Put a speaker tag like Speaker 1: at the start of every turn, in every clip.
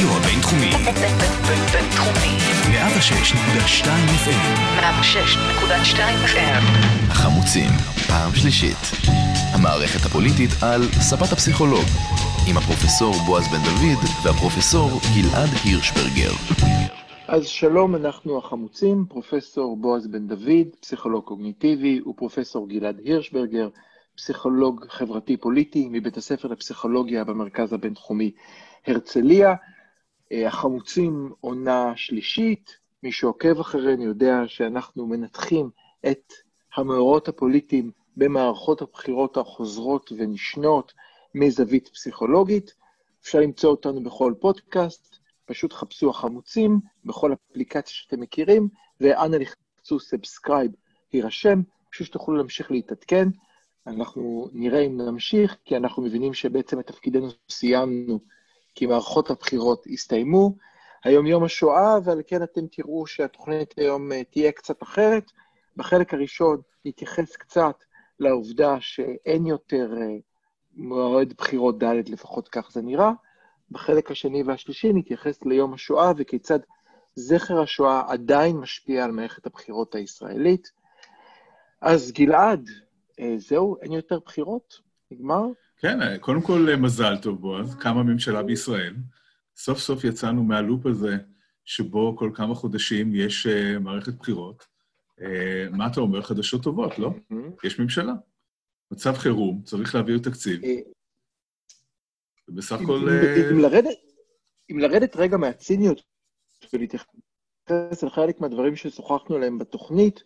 Speaker 1: הרדיו הבינתחומי.
Speaker 2: בינתחומי.
Speaker 1: 106.2 FM.
Speaker 2: 106.2 FM.
Speaker 1: החמוצים, פעם שלישית. המערכת הפוליטית על ספת הפסיכולוג. עם הפרופסור בועז בן דוד והפרופסור גלעד הירשברגר.
Speaker 3: אז שלום, אנחנו החמוצים, פרופסור בועז בן דוד, פסיכולוג קוגניטיבי, ופרופסור גלעד הירשברגר, פסיכולוג חברתי-פוליטי מבית הספר לפסיכולוגיה במרכז הבינתחומי הרצליה. אה, החמוצים עונה שלישית, מי שעוקב אחרינו יודע שאנחנו מנתחים את המאורעות הפוליטיים במערכות הבחירות החוזרות ונשנות מזווית פסיכולוגית. אפשר למצוא אותנו בכל פודקאסט, פשוט חפשו החמוצים בכל אפליקציה שאתם מכירים, ואנא לחצו subscribe, להירשם, בשביל שתוכלו להמשיך להתעדכן. אנחנו נראה אם נמשיך, כי אנחנו מבינים שבעצם את תפקידנו סיימנו, כי מערכות הבחירות הסתיימו. היום יום השואה, ועל כן אתם תראו שהתוכנית היום אה, תהיה קצת אחרת. בחלק הראשון נתייחס קצת לעובדה שאין יותר אה, מועד בחירות ד', לפחות כך זה נראה. בחלק השני והשלישי נתייחס ליום השואה וכיצד זכר השואה עדיין משפיע על מערכת הבחירות הישראלית. אז גלעד, אה, זהו, אין יותר בחירות? נגמר?
Speaker 4: כן, קודם כל מזל טוב, בועז, קמה ממשלה בישראל. סוף סוף יצאנו מהלופ הזה שבו כל כמה חודשים יש uh, מערכת בחירות. Uh, מה אתה אומר? חדשות טובות, לא?
Speaker 3: Mm-hmm.
Speaker 4: יש ממשלה. מצב חירום, צריך להעביר תקציב.
Speaker 3: אה,
Speaker 4: ובסך הכל...
Speaker 3: אם-
Speaker 4: אה,
Speaker 3: לרדת- אם לרדת רגע מהציניות ולהתייחס לחלק מהדברים ששוחחנו עליהם בתוכנית,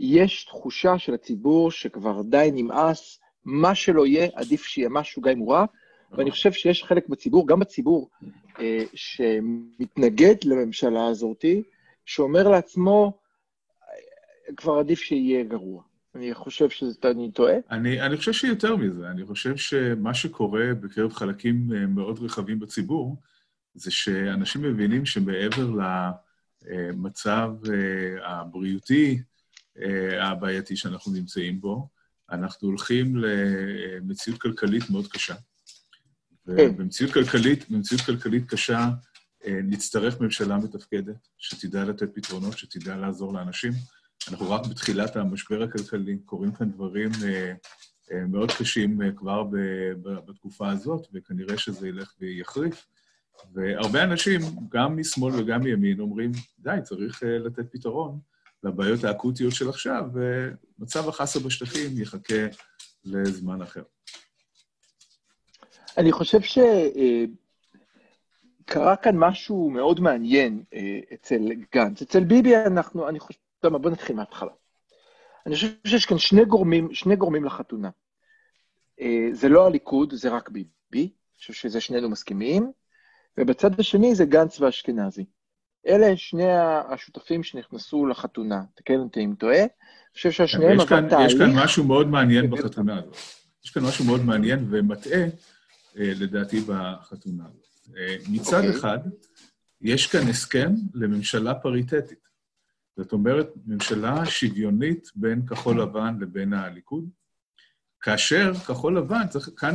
Speaker 3: יש תחושה של הציבור שכבר די נמאס, מה שלא יהיה, עדיף שיהיה משהו גם אם הוא רע, ואני חושב שיש חלק בציבור, גם בציבור, אה, שמתנגד לממשלה הזאתי, שאומר לעצמו, אה, כבר עדיף שיהיה גרוע. אני חושב שאני טועה.
Speaker 4: אני, אני חושב שיותר מזה, אני חושב שמה שקורה בקרב חלקים אה, מאוד רחבים בציבור, זה שאנשים מבינים שמעבר למצב אה, הבריאותי הבעייתי שאנחנו נמצאים בו, אנחנו הולכים למציאות כלכלית מאוד קשה. ובמציאות כלכלית, במציאות כלכלית קשה, אה, נצטרך ממשלה מתפקדת, שתדע לתת פתרונות, שתדע לעזור לאנשים. אנחנו רק בתחילת המשבר הכלכלי, קורים כאן דברים אה, אה, מאוד קשים כבר בתקופה הזאת, וכנראה שזה ילך ויחריף. והרבה אנשים, גם משמאל וגם מימין, אומרים, די, צריך לתת פתרון לבעיות האקוטיות של עכשיו, ומצב החסה בשטחים יחכה לזמן אחר.
Speaker 3: אני חושב שקרה כאן משהו מאוד מעניין אה, אצל גנץ. אצל ביבי אנחנו, אני חושב, טוב, בוא נתחיל מההתחלה. אני חושב שיש כאן שני גורמים, שני גורמים לחתונה. אה, זה לא הליכוד, זה רק ביבי. אני חושב שזה שנינו מסכימים. ובצד השני זה גנץ ואשכנזי. אלה שני השותפים שנכנסו לחתונה. תקן אותי אם טועה. אני חושב שהשניהם עבר תהליך.
Speaker 4: יש כאן משהו מאוד מעניין בחתונה הזאת. יש כאן משהו מאוד מעניין ומטעה, אה, לדעתי, בחתונה הזאת. אה, מצד
Speaker 3: אוקיי.
Speaker 4: אחד, יש כאן הסכם לממשלה פריטטית. זאת אומרת, ממשלה שוויונית בין כחול לבן לבין הליכוד, כאשר כחול לבן, צריך, כאן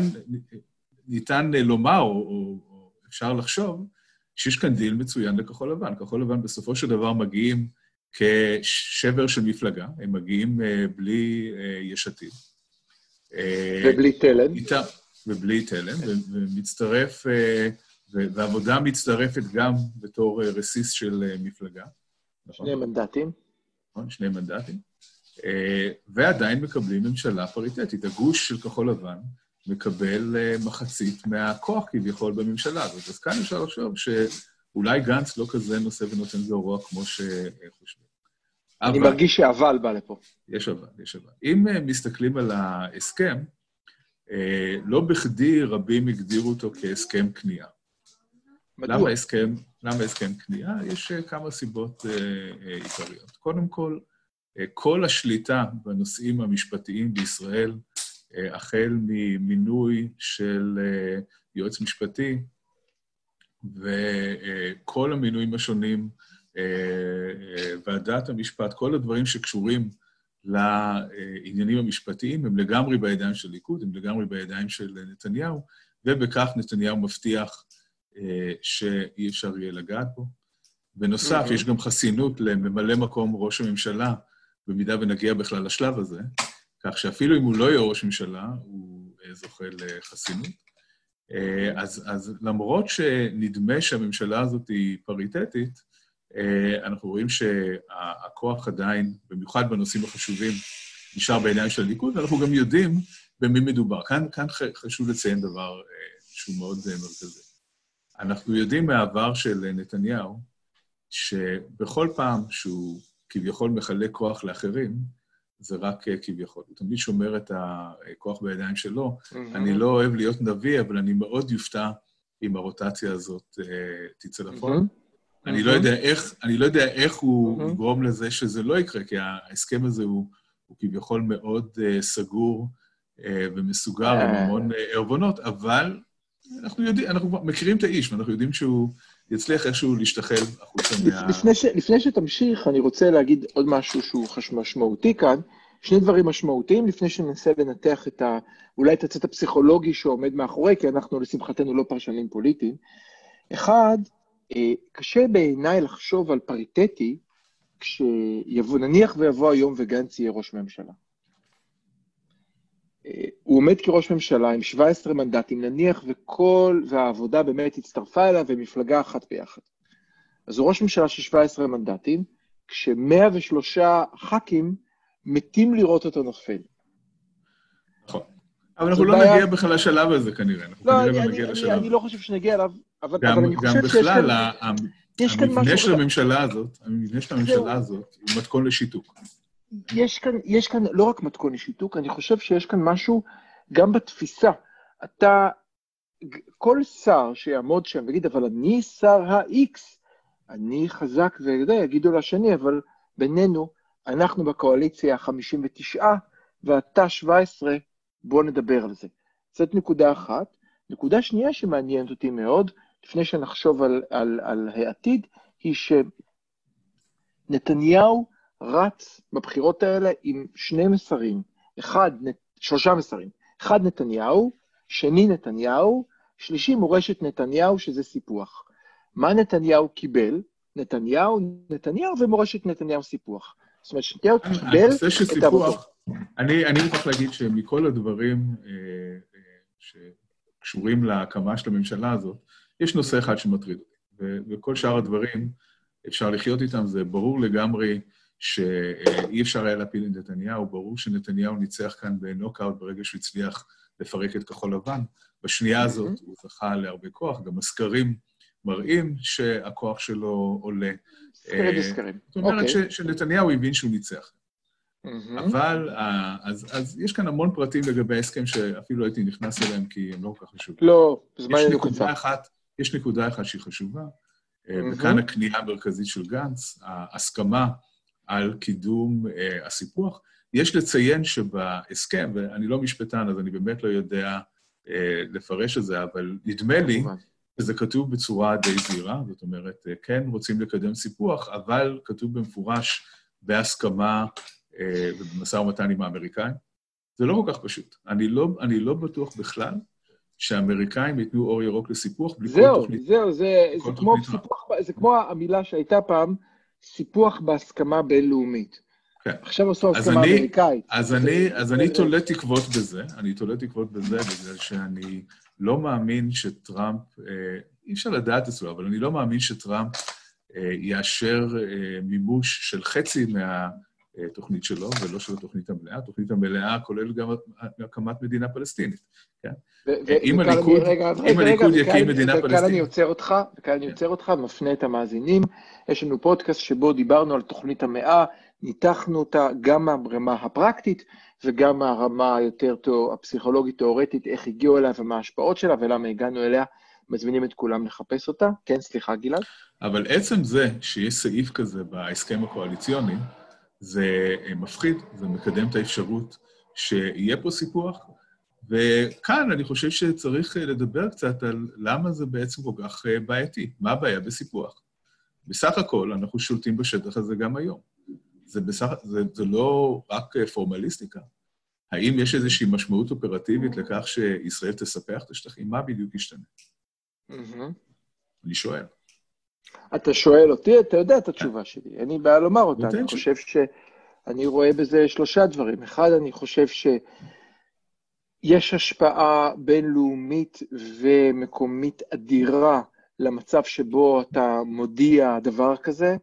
Speaker 4: ניתן לומר, או, או, או אפשר לחשוב, שיש כאן דיל מצוין לכחול לבן. כחול לבן בסופו של דבר מגיעים כשבר של מפלגה, הם מגיעים אה, בלי אה, יש עתיד. אה,
Speaker 3: ובלי תלם.
Speaker 4: איתם, ובלי תלם, ו- ומצטרף, ו- והעבודה מצטרפת גם בתור רסיס של מפלגה.
Speaker 3: שני מנדטים.
Speaker 4: נכון? שני מנדטים. ועדיין מקבלים ממשלה פריטטית. הגוש של כחול לבן מקבל אה, מחצית מהכוח כביכול בממשלה הזאת. אז כאן אפשר לחשוב שאולי גנץ לא כזה נושא ונותן גרוע כמו שחושבים.
Speaker 3: אני
Speaker 4: אבל-
Speaker 3: מרגיש שהאבל בא לפה.
Speaker 4: יש אבל, יש אבל. אם אה, מסתכלים על ההסכם, אה, לא בכדי רבים הגדירו אותו כהסכם כניעה.
Speaker 3: מדוע?
Speaker 4: למה הסכם, למה הסכם כניעה? יש כמה סיבות עיקריות. קודם כל, כל השליטה בנושאים המשפטיים בישראל, החל ממינוי של אה, יועץ משפטי וכל המינויים השונים, אה, אה, ועדת המשפט, כל הדברים שקשורים לעניינים המשפטיים, הם לגמרי בידיים של ליכוד, הם לגמרי בידיים של נתניהו, ובכך נתניהו מבטיח אה, שאי אפשר יהיה לגעת בו. בנוסף, יש גם חסינות לממלא מקום ראש הממשלה, במידה ונגיע בכלל לשלב הזה, כך שאפילו אם הוא לא יהיה ראש ממשלה, הוא אה, זוכה לחסינות. אה, אז, אז למרות שנדמה שהממשלה הזאת היא פריטטית, אה, אנחנו רואים שהכוח עדיין, במיוחד בנושאים החשובים, נשאר בעיניים של הליכוד, ואנחנו גם יודעים במי מדובר. כאן, כאן חשוב לציין דבר שהוא מאוד מרכזי. אנחנו יודעים מהעבר של נתניהו, שבכל פעם שהוא כביכול מחלק כוח לאחרים, זה רק אה, כביכול. הוא תמיד שומר את הכוח בידיים שלו. Mm-hmm. אני לא אוהב להיות נביא, אבל אני מאוד יופתע אם הרוטציה הזאת uh, תצא לפועל. Mm-hmm. אני, mm-hmm. לא יודע איך, אני לא יודע איך הוא mm-hmm. יגרום לזה שזה לא יקרה, כי ההסכם הזה הוא, הוא כביכול מאוד uh, סגור uh, ומסוגר, עם המון ערבונות, אבל אנחנו יודעים, אנחנו מכירים את האיש, ואנחנו יודעים שהוא... יצליח איכשהו להשתחל החוצה מה...
Speaker 3: לפני, ש, לפני שתמשיך, אני רוצה להגיד עוד משהו שהוא משמעותי כאן. שני דברים משמעותיים, לפני שננסה לנתח את ה... אולי את הצד הפסיכולוגי שעומד מאחורי, כי אנחנו לשמחתנו לא פרשנים פוליטיים. אחד, אה, קשה בעיניי לחשוב על פריטטי כשיבוא, נניח ויבוא היום וגנץ יהיה ראש ממשלה. עומד כראש ממשלה עם 17 מנדטים, נניח וכל, והעבודה באמת הצטרפה אליו ומפלגה אחת ביחד. אז הוא ראש ממשלה של 17 מנדטים, כש-103 ח"כים מתים לראות אותו נופל.
Speaker 4: נכון. אבל אנחנו לא בעיה... נגיע בכלל לשלב הזה כנראה, אנחנו
Speaker 3: לא,
Speaker 4: כנראה
Speaker 3: לא נגיע לשלב הזה. אני לא חושב שנגיע אליו, אבל,
Speaker 4: גם,
Speaker 3: אבל אני חושב
Speaker 4: שיש כאן... גם בכלל, המבנה של הממשלה הזאת, המבנה של הממשלה הזאת, הוא מתכון לשיתוק.
Speaker 3: יש כאן, יש כאן לא רק מתכון לשיתוק, אני חושב שיש כאן משהו גם בתפיסה. אתה, כל שר שיעמוד שם ויגיד, אבל אני שר ה-X, אני חזק ויודע, יגידו לשני, אבל בינינו, אנחנו בקואליציה 59 ואתה 17, בוא נדבר על זה. זאת נקודה אחת. נקודה שנייה שמעניינת אותי מאוד, לפני שנחשוב על, על, על העתיד, היא שנתניהו רץ בבחירות האלה עם שני מסרים, אחד, שלושה מסרים, אחד נתניהו, שני נתניהו, שלישי מורשת נתניהו, שזה סיפוח. מה נתניהו קיבל? נתניהו, נתניהו ומורשת נתניהו סיפוח. זאת אומרת, נתניהו קיבל את העבודה.
Speaker 4: אני, אני מוכרח להגיד שמכל הדברים אה, אה, שקשורים להקמה של הממשלה הזאת, יש נושא אחד שמטריד אותי, וכל שאר הדברים, אפשר לחיות איתם, זה ברור לגמרי שאי אפשר היה להפיל את נתניהו, ברור שנתניהו ניצח כאן בנוקאוט ברגע שהוא הצליח לפרק את כחול לבן. בשנייה הזאת הוא זכה להרבה כוח, גם הסקרים מראים שהכוח שלו עולה.
Speaker 3: סקרים וסקרים.
Speaker 4: זאת אומרת אוקיי. שנתניהו הבין שהוא ניצח. אבל, אה, אז, אז יש כאן המון פרטים לגבי ההסכם שאפילו הייתי נכנס אליהם כי הם לא כל כך חשובים.
Speaker 3: לא, זמן אין קצר.
Speaker 4: יש נקודה אחת שהיא חשובה, אה, וכאן הקנייה המרכזית של גנץ, ההסכמה על קידום uh, הסיפוח. יש לציין שבהסכם, ואני לא משפטן, אז אני באמת לא יודע uh, לפרש את זה, אבל נדמה לי שזה כתוב בצורה די זהירה, זאת אומרת, uh, כן רוצים לקדם סיפוח, אבל כתוב במפורש בהסכמה uh, ובמשא ומתן עם האמריקאים. זה לא כל כך פשוט. אני לא, אני לא בטוח בכלל שהאמריקאים ייתנו אור ירוק לסיפוח בלי
Speaker 3: זהו, כל תוכנית. זהו, זהו, זה, זה, כמו סיפוח, זה כמו המילה שהייתה פעם, סיפוח בהסכמה בינלאומית. כן. עכשיו עשו הסכמה אמריקאית.
Speaker 4: אז אני, אז אני תולה תקוות בזה, אני תולה תקוות בזה בגלל שאני לא מאמין שטראמפ, אה, אי אפשר לדעת אצלו, אבל אני לא מאמין שטראמפ אה, יאשר אה, מימוש של חצי מהתוכנית שלו, ולא של התוכנית המלאה. התוכנית המלאה כוללת גם הקמת מדינה פלסטינית, כן? אם הליכוד יקים מדינה פלסטינית... וכאן
Speaker 3: אני עוצר אותך, וכאן אני עוצר אותך, מפנה את המאזינים. יש לנו פודקאסט שבו דיברנו על תוכנית המאה, ניתחנו אותה גם מהרמה הפרקטית וגם מהרמה היותר הפסיכולוגית-תיאורטית, איך הגיעו אליה ומה ההשפעות שלה ולמה הגענו אליה. מזמינים את כולם לחפש אותה. כן, סליחה, גלעד.
Speaker 4: אבל עצם זה שיש סעיף כזה בהסכם הקואליציוני, זה מפחיד, זה מקדם את האפשרות שיהיה פה סיפוח, וכאן אני חושב שצריך לדבר קצת על למה זה בעצם כל כך אה, בעייתי, מה הבעיה בסיפוח. בסך הכל, אנחנו שולטים בשטח הזה גם היום. זה, בסך, זה, זה לא רק אה, פורמליסטיקה. האם יש איזושהי משמעות אופרטיבית לכך שישראל תספח את השטחים? מה בדיוק ישתנה? אני שואל.
Speaker 3: אתה שואל אותי, אתה יודע את התשובה שלי, אין לי בעיה לומר אותה. אני חושב ש... אני רואה בזה שלושה דברים. אחד, אני חושב שיש השפעה בינלאומית ומקומית אדירה למצב שבו אתה מודיע דבר כזה.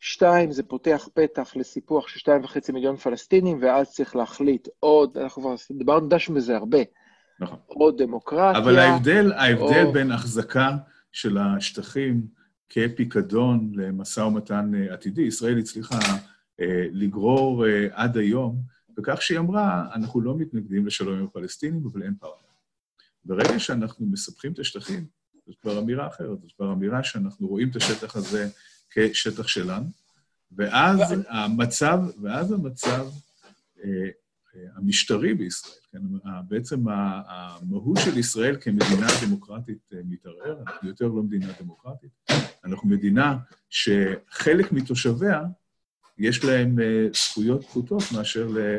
Speaker 3: שתיים, זה פותח פתח לסיפוח של שתיים וחצי מיליון פלסטינים, ואז צריך להחליט עוד, אנחנו כבר דיברנו דש מזה הרבה,
Speaker 4: נכון.
Speaker 3: או דמוקרטיה.
Speaker 4: אבל ההבדל, ההבדל
Speaker 3: או-
Speaker 4: בין החזקה של השטחים כפיקדון למשא ומתן אה, עתידי, ישראל הצליחה אה, לגרור אה, עד היום, בכך שהיא אמרה, אנחנו לא מתנגדים לשלום עם הפלסטינים, אבל אין פרטנר. ברגע שאנחנו מספחים את השטחים, זאת כבר אמירה אחרת, זאת כבר אמירה שאנחנו רואים את השטח הזה כשטח שלנו, ואז המצב, ואז המצב אה, המשטרי בישראל, כן, בעצם המהות של ישראל כמדינה דמוקרטית מתערער, אנחנו יותר לא מדינה דמוקרטית, אנחנו מדינה שחלק מתושביה, יש להם אה, זכויות פחותות מאשר אה,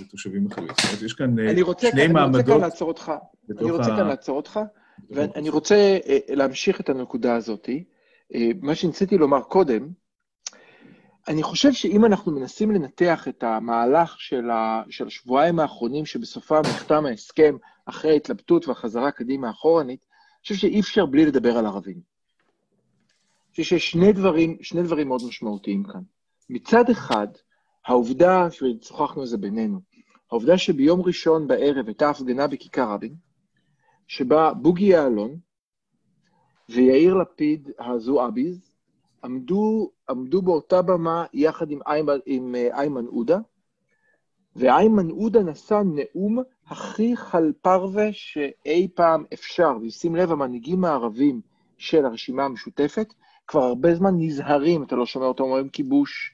Speaker 4: לתושבים אחרים. זאת אומרת, יש כאן אה,
Speaker 3: אני רוצה,
Speaker 4: שני
Speaker 3: כאן, אני רוצה
Speaker 4: מעמדות
Speaker 3: כאן לעצור אותך. אני רוצה כאן לעצור אותך, ואני. רוצה להמשיך את הנקודה הזאת. מה שניסיתי לומר קודם, אני חושב שאם אנחנו מנסים לנתח את המהלך של, ה, של השבועיים האחרונים שבסופם נחתם ההסכם אחרי ההתלבטות והחזרה קדימה אחורנית, אני חושב שאי אפשר בלי לדבר על ערבים. חושב שיש שני דברים, שני דברים מאוד משמעותיים כאן. מצד אחד, העובדה, ושוחחנו על זה בינינו, העובדה שביום ראשון בערב הייתה הפגנה בכיכר רבין, שבה בוגי יעלון ויאיר לפיד הזועביז עמדו, עמדו באותה במה יחד עם איימן, עם אה, איימן עודה, ואיימן עודה נשא נאום הכי חלפרווה שאי פעם אפשר. ושים לב, המנהיגים הערבים של הרשימה המשותפת כבר הרבה זמן נזהרים, אתה לא שומע אותם אומרים כיבוש,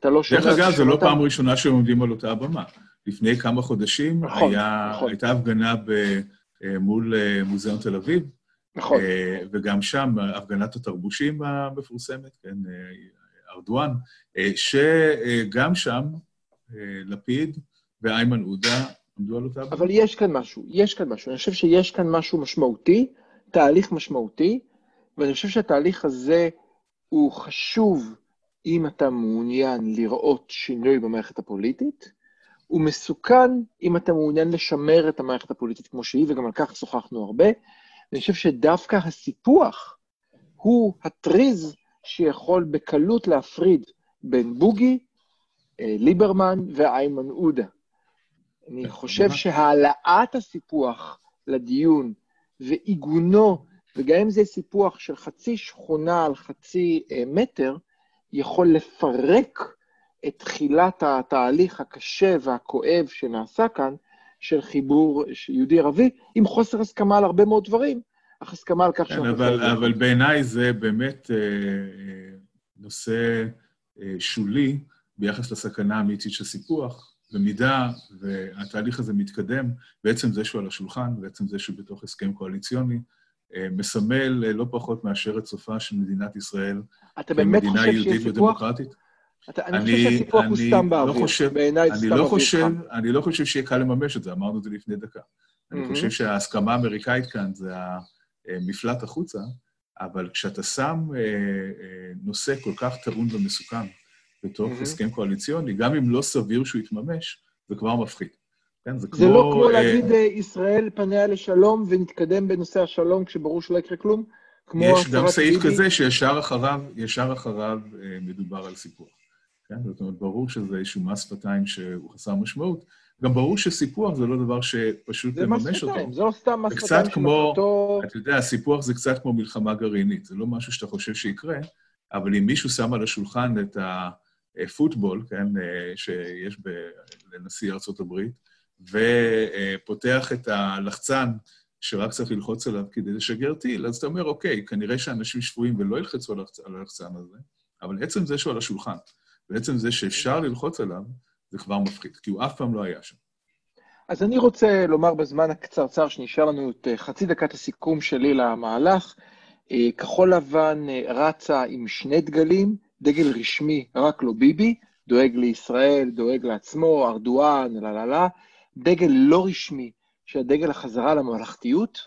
Speaker 3: אתה לא שומע...
Speaker 4: דרך אגב, זו לא פעם ראשונה שהם עומדים על אותה הבמה. לפני כמה חודשים
Speaker 3: נכון,
Speaker 4: היה,
Speaker 3: נכון.
Speaker 4: הייתה הפגנה ב, אה, מול אה, מוזיאון תל אביב,
Speaker 3: נכון.
Speaker 4: אה, וגם שם הפגנת התרבושים המפורסמת, כן, ארדואן, שגם שם לפיד ואיימן עודה עמדו על אותה הבמה.
Speaker 3: אבל יש כאן משהו, יש כאן משהו. אני חושב שיש כאן משהו משמעותי, תהליך משמעותי, ואני חושב שהתהליך הזה הוא חשוב אם אתה מעוניין לראות שינוי במערכת הפוליטית, הוא מסוכן אם אתה מעוניין לשמר את המערכת הפוליטית כמו שהיא, וגם על כך שוחחנו הרבה. אני חושב שדווקא הסיפוח הוא הטריז שיכול בקלות להפריד בין בוגי, אה, ליברמן ואיימן עודה. אני חושב שהעלאת הסיפוח לדיון ועיגונו, וגם אם זה סיפוח של חצי שכונה על חצי אה, מטר, יכול לפרק את תחילת התהליך הקשה והכואב שנעשה כאן, של חיבור יהודי-ערבי, עם חוסר הסכמה על הרבה מאוד דברים, אך הסכמה על כך
Speaker 4: כן, אבל. אבל בעיניי זה באמת אה, אה, נושא אה, שולי ביחס לסכנה האמיתית של סיפוח. במידה והתהליך הזה מתקדם, בעצם זה שהוא על השולחן, בעצם זה שהוא בתוך הסכם קואליציוני, מסמל אה, לא פחות מאשר את סופה של מדינת ישראל
Speaker 3: אתה באמת
Speaker 4: כמדינה
Speaker 3: חושב
Speaker 4: יהודית? ודמוקרטית.
Speaker 3: אתה, אני, חושב שהסיפוח הוא
Speaker 4: אני
Speaker 3: סתם
Speaker 4: לא
Speaker 3: באוויר.
Speaker 4: חושב-
Speaker 3: בעיניי זה
Speaker 4: אני
Speaker 3: סתם
Speaker 4: לא חושב. אני לא חושב שיהיה קל לממש את זה, אמרנו את זה לפני דקה. אני. חושב שההסכמה האמריקאית כאן זה המפלט החוצה, אבל כשאתה שם אה, אה, נושא כל כך טעון ומסוכן בתוך. הסכם קואליציוני, גם אם לא סביר שהוא יתממש, זה כבר מפחיד. כן, זה כמו...
Speaker 3: זה לא כמו
Speaker 4: אה,
Speaker 3: להגיד אה, ישראל פניה לשלום ונתקדם בנושא השלום כשברור שלא יקרה כלום? כמו
Speaker 4: יש גם סעיף
Speaker 3: ביבי?
Speaker 4: כזה שישר אחריו, ישר אחריו אה, מדובר על סיפוח. כן? זאת אומרת, ברור שזה איזשהו מס שפתיים שהוא חסר משמעות. גם ברור שסיפוח זה לא דבר שפשוט לממש אותו.
Speaker 3: זה לא סתם מס שפתיים
Speaker 4: כמו-
Speaker 3: שמטרתו...
Speaker 4: אתה יודע, סיפוח זה קצת כמו מלחמה גרעינית, זה לא משהו שאתה חושב שיקרה, אבל אם מישהו שם על השולחן את הפוטבול, כן, שיש ב- לנשיא ארצות הברית, ופותח את הלחצן שרק צריך ללחוץ עליו כדי לשגר טיל, אז אתה אומר, אוקיי, כנראה שאנשים שפויים ולא ילחצו על הלחצ- על הלחצן הזה, אבל עצם זה שהוא על השולחן, ועצם זה שאפשר ללחוץ עליו, זה כבר מפחיד, כי הוא אף פעם לא היה שם.
Speaker 3: אז אני רוצה לומר בזמן הקצרצר שנשאר לנו את אה, חצי דקת הסיכום שלי למהלך. אה, כחול לבן אה, רצה עם שני דגלים, דגל רשמי, רק לא ביבי, דואג לישראל, דואג לעצמו, ארדואן, לה לה לה, דגל לא רשמי, של דגל החזרה לממלכתיות,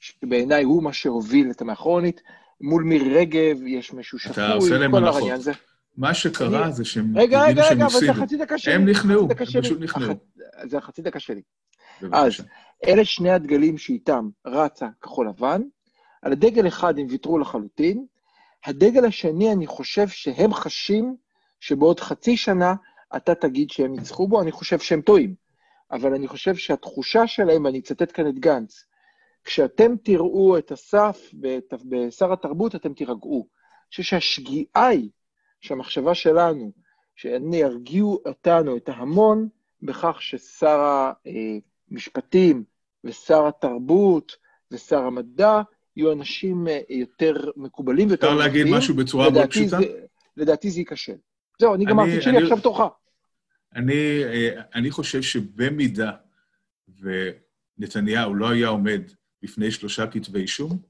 Speaker 3: שבעיניי הוא מה שהוביל את המאחרונית, מול מירי רגב, יש מישהו שפוי,
Speaker 4: אתה עושה להם הנחות. מה שקרה
Speaker 3: אני-
Speaker 4: זה שהם
Speaker 3: רגע, רגע, רגע, אבל זה. החצי דקה שלי.
Speaker 4: הם נכנעו, הם. פשוט נכנעו.
Speaker 3: הח- זה החצי דקה שלי.
Speaker 4: בבקשה.
Speaker 3: אלה שני הדגלים שאיתם רצה כחול לבן. על הדגל אחד הם ויתרו לחלוטין. הדגל השני, אני חושב שהם חשים שבעוד חצי שנה אתה תגיד שהם ניצחו בו, אני חושב שהם טועים. אבל אני חושב שהתחושה שלהם, ואני אצטט כאן את גנץ, כשאתם תראו את ואת- בשר התרבות, אתם תירגעו. אני חושב שהשגיאה היא, שהמחשבה שלנו, שהם ירגיעו אותנו, את ההמון, בכך ששר המשפטים ושר התרבות ושר המדע יהיו אנשים אה, יותר מקובלים ויותר
Speaker 4: אפשר להגיד. משהו בצורה מאוד פשוטה?
Speaker 3: לדעתי זה ייכשל. זהו, אני גמרתי את שלי, עכשיו תורך.
Speaker 4: אני, אה, אני חושב שבמידה ונתניהו לא היה עומד בפני שלושה כתבי אישום,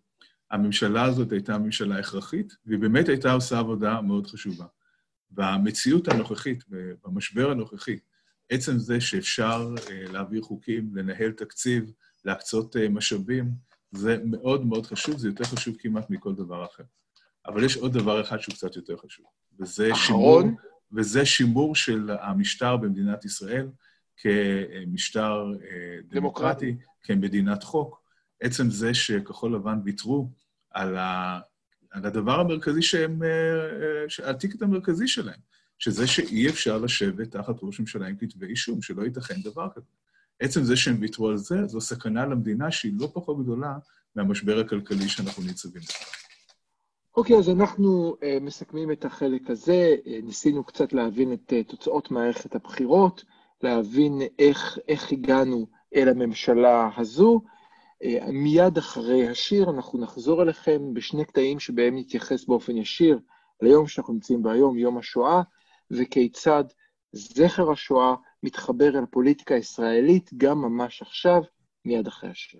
Speaker 4: הממשלה הזאת הייתה ממשלה הכרחית, והיא באמת הייתה עושה עבודה מאוד חשובה. במציאות הנוכחית, במשבר הנוכחי, עצם זה שאפשר אה, להעביר חוקים, לנהל תקציב, להקצות אה, משאבים, זה מאוד מאוד חשוב, זה יותר חשוב כמעט מכל דבר אחר. אבל יש עוד דבר אחד שהוא קצת יותר חשוב, וזה שימור,
Speaker 3: אחרון.
Speaker 4: וזה שימור של המשטר במדינת ישראל כמשטר אה, דמוקרטי, כמדינת חוק. עצם זה שכחול לבן ויתרו על, ה, על הדבר המרכזי שהם, אה, אה, הטיקט המרכזי שלהם, שזה שאי אפשר לשבת תחת ראש ממשלה עם כתבי אישום, שלא ייתכן דבר כזה. עצם זה שהם ויתרו על זה, זו סכנה למדינה שהיא לא פחות גדולה מהמשבר הכלכלי שאנחנו ניצבים בו.
Speaker 3: אוקיי, אז אנחנו uh, מסכמים את החלק הזה. Uh, ניסינו קצת להבין את uh, תוצאות מערכת הבחירות, להבין איך, איך הגענו אל הממשלה הזו. Uh, מיד אחרי השיר אנחנו נחזור אליכם בשני קטעים שבהם נתייחס באופן ישיר ליום שאנחנו נמצאים בו היום, יום השואה, וכיצד זכר השואה מתחבר אל הפוליטיקה הישראלית גם ממש עכשיו, מיד אחרי השיר.